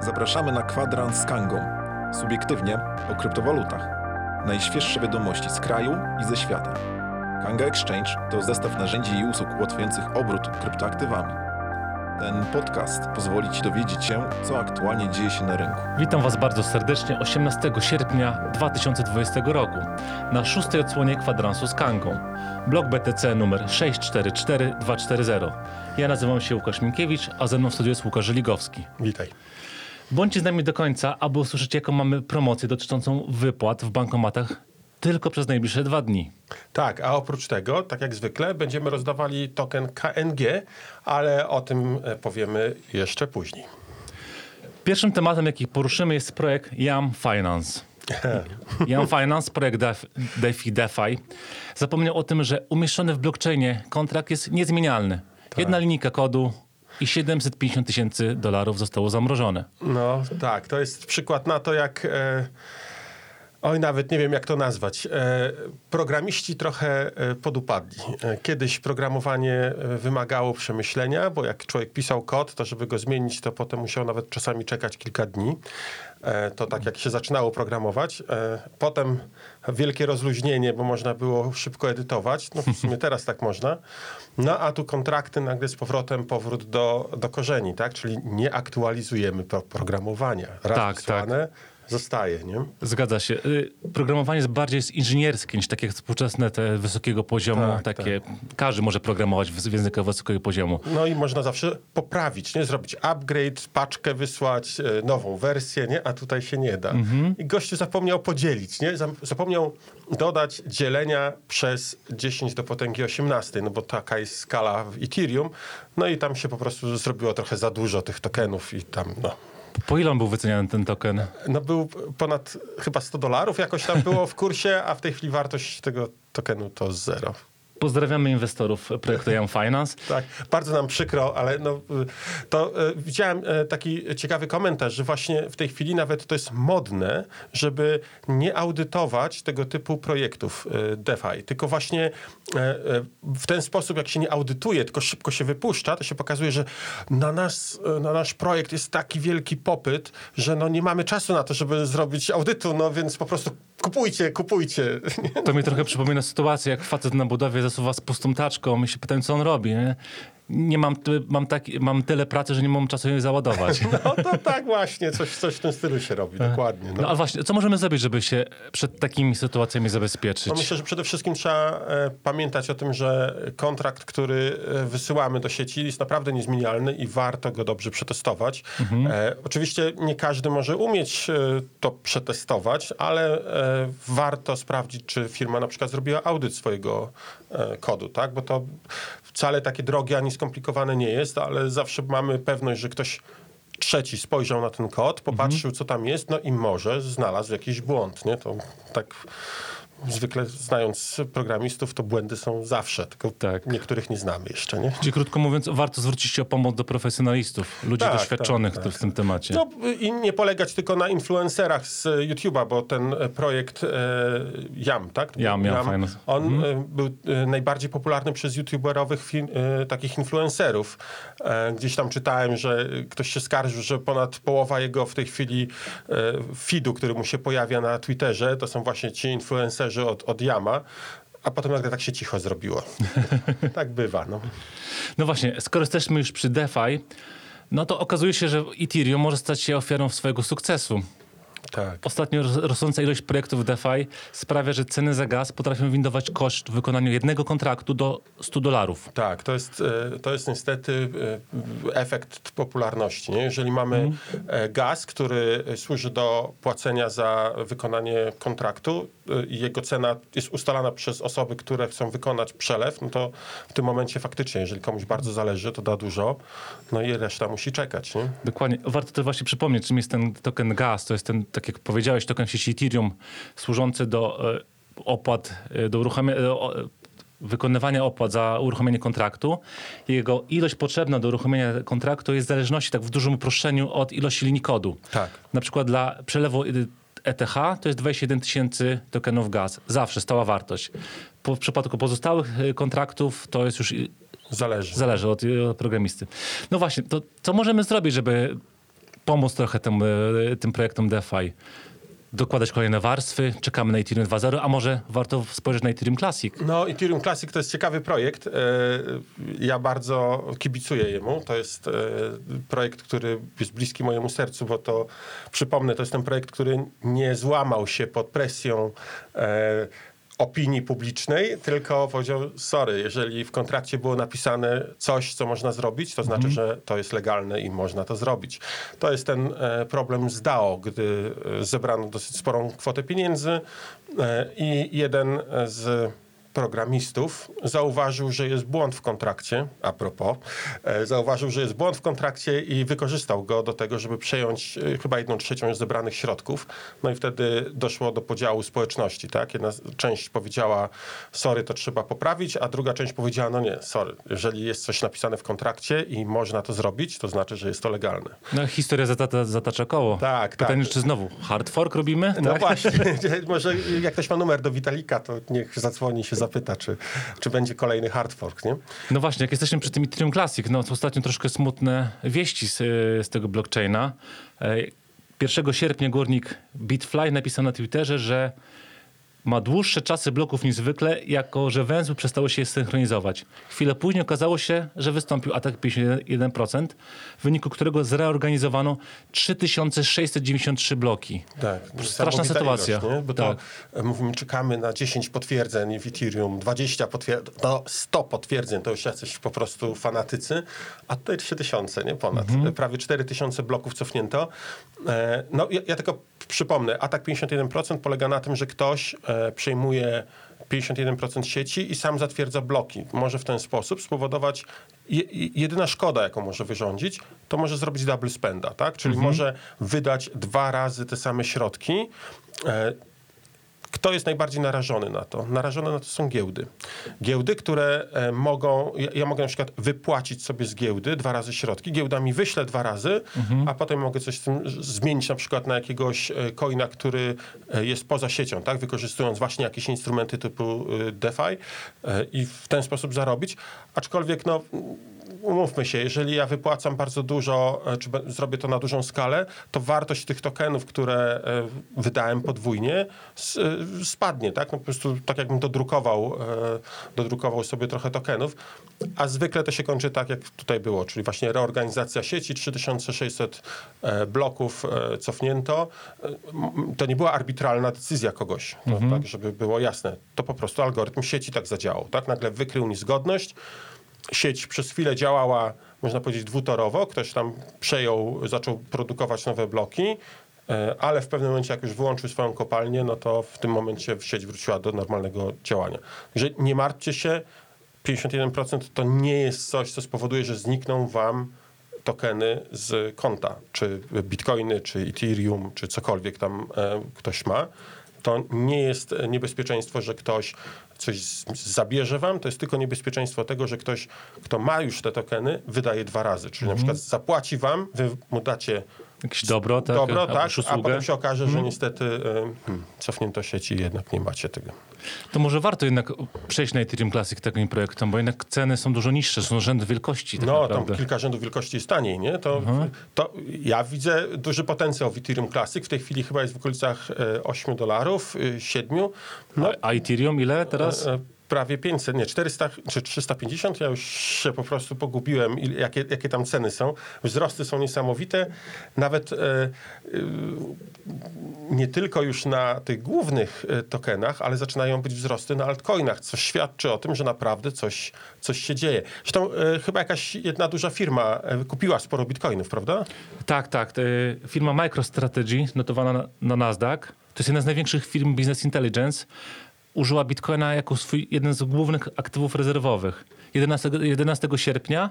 Zapraszamy na kwadrans z Kangą. Subiektywnie o kryptowalutach. Najświeższe wiadomości z kraju i ze świata. Kanga Exchange to zestaw narzędzi i usług ułatwiających obrót kryptoaktywami. Ten podcast pozwoli Ci dowiedzieć się, co aktualnie dzieje się na rynku. Witam Was bardzo serdecznie 18 sierpnia 2020 roku na szóstej odsłonie kwadransu z Kangą. Blok BTC numer 644240. Ja nazywam się Łukasz Minkiewicz, a ze mną w studiu jest Łukasz Żeligowski. Witaj. Bądźcie z nami do końca, aby usłyszeć, jaką mamy promocję dotyczącą wypłat w bankomatach tylko przez najbliższe dwa dni. Tak, a oprócz tego, tak jak zwykle, będziemy rozdawali token KNG, ale o tym e, powiemy jeszcze później. Pierwszym tematem, jaki poruszymy, jest projekt Yam Finance. Yam Finance, projekt Def- DeFi, DeFi, zapomniał o tym, że umieszczony w blockchainie kontrakt jest niezmienialny. Jedna linijka kodu i 750 tysięcy dolarów zostało zamrożone. No tak, to jest przykład na to, jak. E, oj, nawet nie wiem, jak to nazwać. E, programiści trochę e, podupadli. E, kiedyś programowanie e, wymagało przemyślenia, bo jak człowiek pisał kod, to żeby go zmienić, to potem musiał nawet czasami czekać kilka dni. E, to tak jak się zaczynało programować. E, potem wielkie rozluźnienie, bo można było szybko edytować. No w sumie teraz tak można. No a tu kontrakty nagle z powrotem powrót do, do korzeni, tak? Czyli nie aktualizujemy pro programowania. Raz Tak, wysłane, zostaje, nie? Zgadza się. Y, Programowanie jest bardziej inżynierskie niż takie współczesne, te wysokiego poziomu. Tak, takie, Każdy może programować w języku wysokiego poziomu. No i można zawsze poprawić, nie? Zrobić upgrade, paczkę wysłać, e, nową wersję, nie? A tutaj się nie da. I gościu zapomniał podzielić, nie? Zapomniał dodać dzielenia przez 10 do potęgi 18, no bo taka jest skala w Ethereum. No i tam się po prostu zrobiło trochę za dużo tych tokenów i tam, no... Po ile on był wyceniany ten token? No był ponad chyba 100 dolarów jakoś tam było w kursie, a w tej chwili wartość tego tokenu to zero. Pozdrawiamy inwestorów projektu Yam Finance. Tak, bardzo nam przykro, ale no, y, to y, widziałem y, taki ciekawy komentarz, że właśnie w tej chwili nawet to jest modne, żeby nie audytować tego typu projektów DeFi, tylko właśnie w ten sposób, jak się nie audytuje, tylko szybko się wypuszcza, to się pokazuje, że na, nas, na nasz projekt jest taki wielki popyt, że no nie mamy czasu na to, żeby zrobić audytu, no więc po prostu kupujcie, kupujcie. To mi trochę przypomina sytuację, jak facet na budowie zasuwa z pustą taczką i się pytają, co on robi. Nie, nie mam, mam, taki, mam tyle pracy, że nie mam czasu jej załadować. No to tak właśnie, coś, coś w tym stylu się robi, dokładnie. No ale właśnie, co możemy zrobić, żeby się przed takimi sytuacjami No zabezpieczyć? myślę, że przede wszystkim trzeba e, pamiętać o tym, że kontrakt, który e, wysyłamy do sieci jest naprawdę niezmienialny i warto go dobrze przetestować. E, oczywiście nie każdy może umieć e, to przetestować, ale e, warto sprawdzić, czy firma na przykład zrobiła audyt swojego e, kodu, tak? Bo to wcale takie drogie ani skomplikowane nie jest, ale zawsze mamy pewność, że ktoś trzeci spojrzał na ten kod, popatrzył, co tam jest, no i może znalazł jakiś błąd, nie? To tak zwykle znając programistów, to błędy są zawsze, tylko Tak. niektórych nie znamy jeszcze, nie? Czyli krótko mówiąc, warto zwrócić się o pomoc do profesjonalistów, ludzi Tak, doświadczonych tak, tak. w tym temacie. No i nie polegać tylko na influencerach z YouTube'a, bo ten e, projekt e, Jam, tak? Yam, Yam Finance. On e, był e, najbardziej popularny przez YouTuberowych e, takich influencerów. E, gdzieś tam czytałem, że ktoś się skarżył, że ponad połowa jego w tej chwili e, feedu, który mu się pojawia na Twitterze, to są właśnie ci influencerzy od, od Yama. A potem nagle tak się cicho zrobiło. tak bywa, no. No właśnie, skoro jesteśmy już przy DeFi, no to okazuje się, że Ethereum może stać się ofiarą swojego sukcesu. Tak. Ostatnio ros- rosnąca ilość projektów DeFi sprawia, że ceny za gaz potrafią windować koszt wykonania jednego kontraktu do 100 dolarów. Tak, to jest, e, to jest niestety e, efekt popularności. Nie? Jeżeli mamy e, gaz, który służy do płacenia za wykonanie kontraktu jego cena jest ustalana przez osoby, które chcą wykonać przelew, no to w tym momencie faktycznie, jeżeli komuś bardzo zależy, to da dużo, no i reszta musi czekać. Nie? Dokładnie. Warto też właśnie przypomnieć, czym jest ten token gas. To jest ten, tak jak powiedziałeś, token sieci Ethereum służący do e, opłat, e, do uruchamiania, e, wykonywania opłat za uruchomienie kontraktu. Jego ilość potrzebna do uruchomienia kontraktu jest w zależności, tak w dużym uproszczeniu, od ilości linii kodu. Tak. Na przykład dla przelewu ETH to jest 21 tysięcy tokenów gaz. Zawsze stała wartość. Po, w przypadku pozostałych y, kontraktów to jest już y, Zależy. Zależy od, od programisty. No właśnie, to co możemy zrobić, żeby pomóc trochę tym, tym projektom DeFi. Dokładać kolejne warstwy, czekamy na Ethereum 2.0, a może warto spojrzeć na Ethereum Classic. No, Ethereum Classic to jest ciekawy projekt. E, Ja bardzo kibicuję jemu. To jest e, projekt, który jest bliski mojemu sercu, bo to, przypomnę, to jest ten projekt, który nie złamał się pod presją e, opinii publicznej, tylko powiedział, sorry, jeżeli w kontrakcie było napisane coś, co można zrobić, to znaczy, że to jest legalne i można to zrobić. To jest ten e, problem z DAO, gdy e, zebrano dosyć sporą kwotę pieniędzy e, i jeden z programistów zauważył, że jest błąd w kontrakcie, a propos, e, zauważył, że jest błąd w kontrakcie i wykorzystał go do tego, żeby przejąć e, chyba jedną trzecią zebranych środków. No i wtedy doszło do podziału społeczności, tak? Jedna część powiedziała, sorry, to trzeba poprawić, a druga część powiedziała, no nie, sorry, jeżeli jest coś napisane w kontrakcie i można to zrobić, to znaczy, że jest to legalne. No, historia zatacza, zatacza koło. Tak, Pytanie, tak. czy znowu hard fork robimy? No tak? właśnie, może jak ktoś ma numer do Witalika, to niech zadzwoni się zapyta, czy, czy będzie kolejny hard fork, nie? No właśnie, jak jesteśmy przy tym Ethereum Classic, no to ostatnio troszkę smutne wieści z, z tego blockchaina. E, 1 sierpnia górnik Bitfly napisał na Twitterze, że ma dłuższe czasy bloków niż zwykle, jako że węzły przestały się synchronizować. Chwilę później okazało się, że wystąpił atak 51%, w wyniku którego zreorganizowano 3693 bloki. Tak, Straszna sytuacja. Ilość, nie? Bo Tak. to e, mówimy, czekamy na 10 potwierdzeń w Ethereum, 20 potwierdzeń, no 100 potwierdzeń, to już jacyś po prostu fanatycy, a tutaj 3000, nie ponad. Mhm. Prawie 4000 bloków cofnięto. E, no ja, ja tylko przypomnę, atak 51% polega na tym, że ktoś e, przejmuje 51% sieci i sam zatwierdza bloki. Może w ten sposób spowodować, je, jedyna szkoda, jaką może wyrządzić, to może zrobić double spenda, tak? Czyli może wydać dwa razy te same środki. Kto jest najbardziej narażony na to? Narażone na to są giełdy. Giełdy, które e, mogą, ja, ja mogę na przykład wypłacić sobie z giełdy dwa razy środki, giełda mi wyśle dwa razy, a potem mogę coś z tym zmienić na przykład na jakiegoś e, coina, który e, jest poza siecią, tak? wykorzystując właśnie jakieś instrumenty typu DeFi i w ten sposób zarobić. Aczkolwiek no, umówmy się, jeżeli ja wypłacam bardzo dużo, e, czy zrobię to na dużą skalę, to wartość tych tokenów, które e, wydałem podwójnie, e, spadnie, tak? No po prostu tak jakbym dodrukował, dodrukował sobie trochę tokenów, a zwykle to się kończy tak, jak tutaj było, czyli właśnie reorganizacja sieci, 3600 e, bloków cofnięto. To nie była arbitralna decyzja kogoś, no, tak, żeby było jasne. To po prostu algorytm sieci tak zadziałał, tak? Nagle wykrył niezgodność, sieć przez chwilę działała, można powiedzieć, dwutorowo. Ktoś tam przejął, zaczął produkować nowe bloki, e, ale w pewnym momencie, jak już wyłączył swoją kopalnię, no to w tym momencie sieć wróciła do normalnego działania. Także nie martwcie się, 51% to nie jest coś, co spowoduje, że znikną wam tokeny z konta, czy bitcoiny, czy ethereum, czy cokolwiek tam e, ktoś ma. To nie jest niebezpieczeństwo, że ktoś coś zabierze wam, to jest tylko niebezpieczeństwo tego, że ktoś, kto ma już te tokeny, wydaje dwa razy. Czyli na przykład zapłaci wam, wy mu dacie Jakieś dobro, tak? dobro, tak, a potem się okaże, że niestety e, hmm, cofnięto sieci i jednak nie macie tego. To może warto jednak przejść na Ethereum Classic takim projektom, bo jednak ceny są dużo niższe, są rzędy wielkości tak No, naprawdę. tam kilka rzędów wielkości jest taniej, nie? To, to ja widzę duży potencjał w Ethereum Classic. W tej chwili chyba jest w okolicach e, 8 dolarów, e, 7. No, A, a Ethereum ile teraz? E, prawie 500, nie, 400 czy 350. Ja już się po prostu pogubiłem, jakie, jakie tam ceny są. Wzrosty są niesamowite. Nawet e, e, nie tylko już na tych głównych tokenach, ale zaczynają być wzrosty na altcoinach, co świadczy o tym, że naprawdę coś, coś się dzieje. Zresztą e, chyba jakaś jedna duża firma kupiła sporo bitcoinów, prawda? Tak, tak. Firma MicroStrategy, notowana na, na Nasdaq, to jest jedna z największych firm Business Intelligence, użyła Bitcoina jako swój jeden z głównych aktywów rezerwowych. 11, 11 sierpnia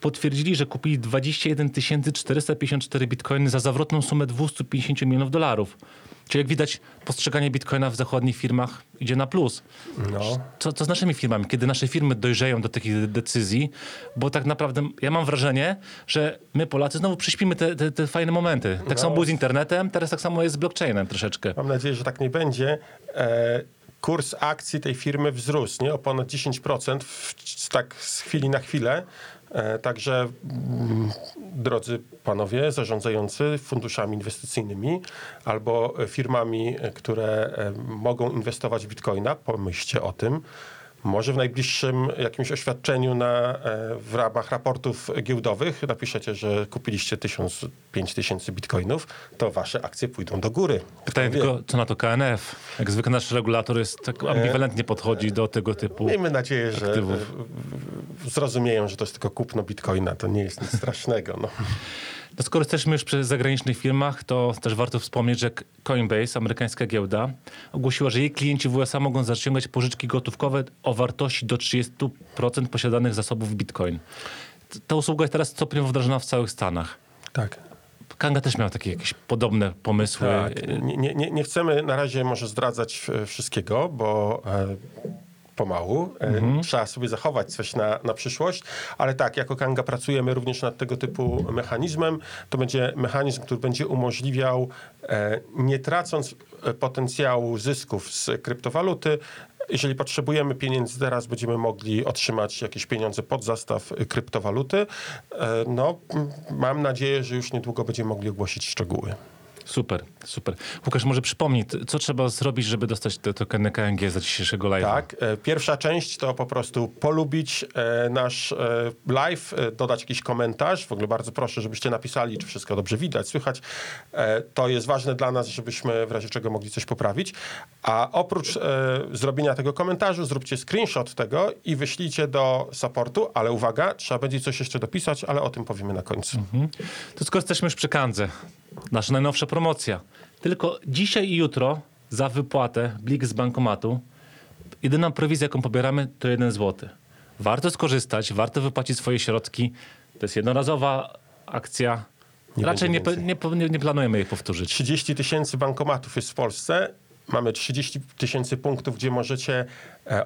potwierdzili, że kupili 21 454 bitcoiny za zawrotną sumę 250 milionów dolarów. Czyli jak widać, postrzeganie bitcoina w zachodnich firmach idzie na plus. No. Co, co z naszymi firmami? Kiedy nasze firmy dojrzeją do takich de- decyzji, bo tak naprawdę ja mam wrażenie, że my Polacy znowu przyśpimy te, te, te fajne momenty. Tak samo było z internetem, teraz tak samo jest z blockchainem troszeczkę. Mam nadzieję, że tak nie będzie. E, kurs akcji tej firmy wzrósł nie? o ponad 10% w, tak z chwili na chwilę. E, Także, mm, drodzy panowie zarządzający funduszami inwestycyjnymi albo firmami, które e, mogą inwestować w bitcoina, pomyślcie o tym. Może w najbliższym jakimś oświadczeniu na, e, w ramach raportów giełdowych napiszecie, że kupiliście 1000, 5000 bitcoinów, to wasze akcje pójdą do góry. Pytanie tylko, co na to KNF? Jak zwykle nasz regulator jest tak ambiwalentnie podchodzi do tego typu... Miejmy nadzieję, że aktywów. e, zrozumieją, że to jest tylko kupno bitcoina, to nie jest nic strasznego. No. To skoro jesteśmy już przy zagranicznych firmach, to też warto wspomnieć, że Coinbase, amerykańska giełda, ogłosiła, że jej klienci w USA mogą zaciągać pożyczki gotówkowe o wartości do 30% posiadanych zasobów Bitcoin. Ta usługa jest teraz stopniowo wdrażana w całych Stanach. Tak. Kanga też miał takie jakieś podobne pomysły. Tak. Nie, nie, nie- nie chcemy na razie może zdradzać e, wszystkiego, bo e, pomału e, trzeba sobie zachować coś na, na przyszłość, ale tak, jako Kanga pracujemy również nad tego typu mechanizmem. To będzie mechanizm, który będzie umożliwiał, e, nie tracąc e, potencjału zysków z kryptowaluty, jeżeli potrzebujemy pieniędzy teraz, będziemy mogli otrzymać jakieś pieniądze pod zastaw kryptowaluty. No, mam nadzieję, że już niedługo będziemy mogli ogłosić szczegóły. Super, super. Łukasz, może przypomnij, co trzeba zrobić, żeby dostać te tokeny KNG za dzisiejszego live'a? Tak, e, pierwsza część to po prostu polubić e, nasz e, live, dodać jakiś komentarz. W ogóle bardzo proszę, żebyście napisali, czy wszystko dobrze widać, słychać. To jest ważne dla nas, żebyśmy w razie czego mogli coś poprawić. A oprócz zrobienia tego komentarzu, zróbcie screenshot tego i wyślijcie do supportu, ale uwaga, trzeba będzie coś jeszcze dopisać, ale o tym powiemy na końcu. To skoro jesteśmy już przy Kandze, nasza najnowsza promocja. Tylko dzisiaj i jutro za wypłatę blik z bankomatu jedyna prowizja, jaką pobieramy, to 1 zł. Warto skorzystać, warto wypłacić swoje środki. To jest jednorazowa akcja. Nie Raczej nie, nie, nie, nie planujemy jej powtórzyć. 30 tysięcy bankomatów jest w Polsce. Mamy 30 tysięcy punktów, gdzie możecie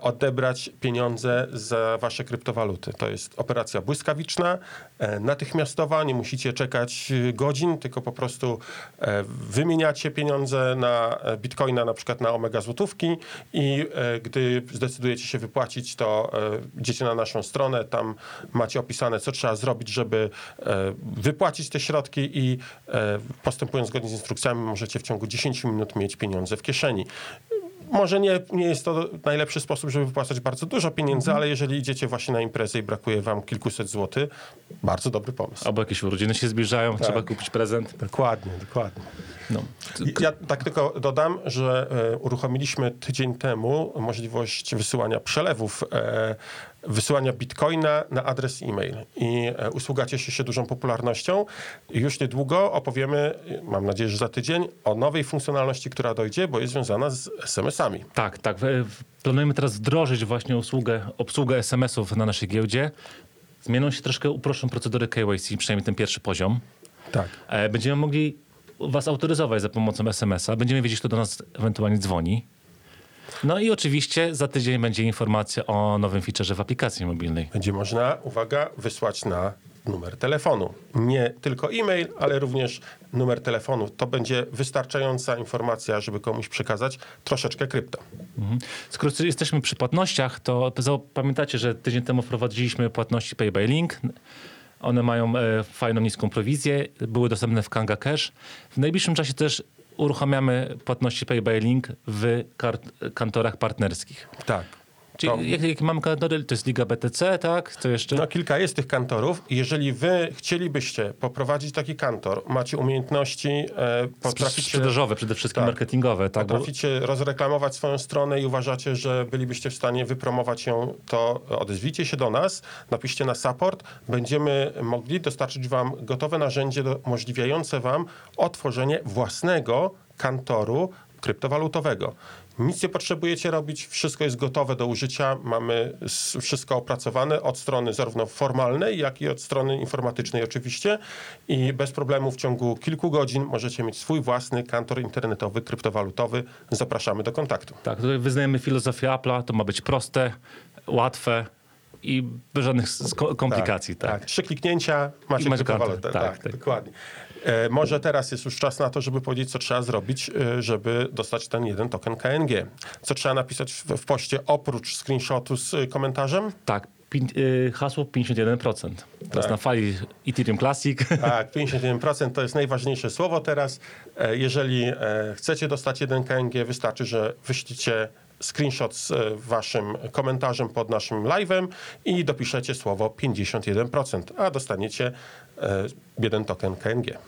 odebrać pieniądze za wasze kryptowaluty. To jest operacja błyskawiczna, e, natychmiastowa, nie musicie czekać e, godzin, tylko po prostu e, wymieniacie pieniądze na e, bitcoina, na przykład na omega złotówki i e, gdy zdecydujecie się wypłacić, to e, idziecie na naszą stronę, tam macie opisane, co trzeba zrobić, żeby e, wypłacić te środki i e, postępując zgodnie z instrukcjami, możecie w ciągu 10 minut mieć pieniądze w kieszeni. Może nie, nie jest to najlepszy sposób, żeby wypłacać bardzo dużo pieniędzy, ale jeżeli idziecie właśnie na imprezę i brakuje wam kilkuset złotych, bardzo dobry pomysł. Albo jakieś urodziny się zbliżają, trzeba kupić prezent. Dokładnie, dokładnie. No. Ja tak tylko dodam, że e, uruchomiliśmy tydzień temu możliwość wysyłania przelewów, e, wysyłania bitcoina na adres e-mail. I e, usługa cieszy się dużą popularnością. Już niedługo opowiemy, mam nadzieję, że za tydzień, o nowej funkcjonalności, która dojdzie, bo jest związana z SMS-ami. Tak, tak. W- Planujemy teraz wdrożyć właśnie usługę, obsługę SMS-ów na naszej giełdzie. Zmienią się troszkę, uproszczą procedury KYC, przynajmniej ten pierwszy poziom. Tak. E, Będziemy mogli was autoryzować za pomocą SMS-a. Będziemy wiedzieć, kto do nas ewentualnie dzwoni. No i oczywiście za tydzień będzie informacja o nowym featureze w aplikacji mobilnej. Będzie można, uwaga, wysłać na numer telefonu. Nie tylko e-mail, ale również numer telefonu. To będzie wystarczająca informacja, żeby komuś przekazać troszeczkę krypto. Mhm. Skoro jesteśmy przy płatnościach, to pamiętacie, że tydzień temu wprowadziliśmy płatności Pay by Link. One mają e, fajną, niską prowizję. Były dostępne w Kanga Cash. W najbliższym czasie też uruchamiamy płatności Pay by Link w kantorach partnerskich. Tak. Czyli jak, jak mamy kantory, to jest Liga BTC, tak? To jeszcze... No, kilka jest tych kantorów. Jeżeli wy chcielibyście poprowadzić taki kantor, macie umiejętności, e, potraficie, Sprzedażowe, przede wszystkim Tak. marketingowe, tak? Bo, potraficie rozreklamować swoją stronę i uważacie, że bylibyście w stanie wypromować ją, to odezwijcie się do nas, napiszcie na support. Będziemy mogli dostarczyć wam gotowe narzędzie umożliwiające wam otworzenie własnego kantoru kryptowalutowego. Nic nie potrzebujecie robić, wszystko jest gotowe do użycia, mamy wszystko opracowane od strony zarówno formalnej, jak i od strony informatycznej oczywiście i bez problemu w ciągu kilku godzin możecie mieć swój własny kantor internetowy, kryptowalutowy. Zapraszamy do kontaktu. tak, tutaj wyznajemy filozofię Apple'a, to ma być proste, łatwe i bez żadnych sko- komplikacji, tak? Trzy kliknięcia, macie macie kryptowalutę. Tak, Tak, tak. dokładnie. E, może teraz jest już czas na to, żeby powiedzieć, co trzeba zrobić, e, żeby dostać ten jeden token KNG. Co trzeba napisać w, w poście oprócz screenshotu z e, komentarzem? Tak, hasło 51%. Teraz Tak. na fali Ethereum Classic. Tak, 51% to jest najważniejsze słowo teraz. Jeżeli chcecie dostać 1 KNG, wystarczy, że wyślicie screenshot z waszym komentarzem pod naszym live'em i dopiszecie słowo 51%, a dostaniecie jeden token KNG.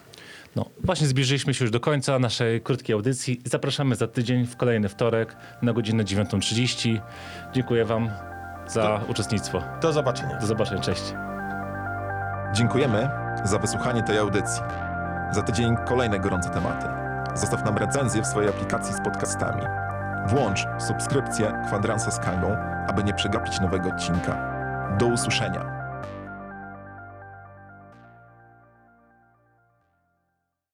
No, właśnie zbliżyliśmy się już do końca naszej krótkiej audycji. Zapraszamy za tydzień w kolejny wtorek na godzinę 9.30. Dziękuję Wam za uczestnictwo. Do zobaczenia. Do zobaczenia, cześć. Dziękujemy za wysłuchanie tej audycji. Za tydzień kolejne gorące tematy. Zostaw nam recenzję w swojej aplikacji z podcastami. Włącz subskrypcję Kwadransa z Kangą, aby nie przegapić nowego odcinka. Do usłyszenia.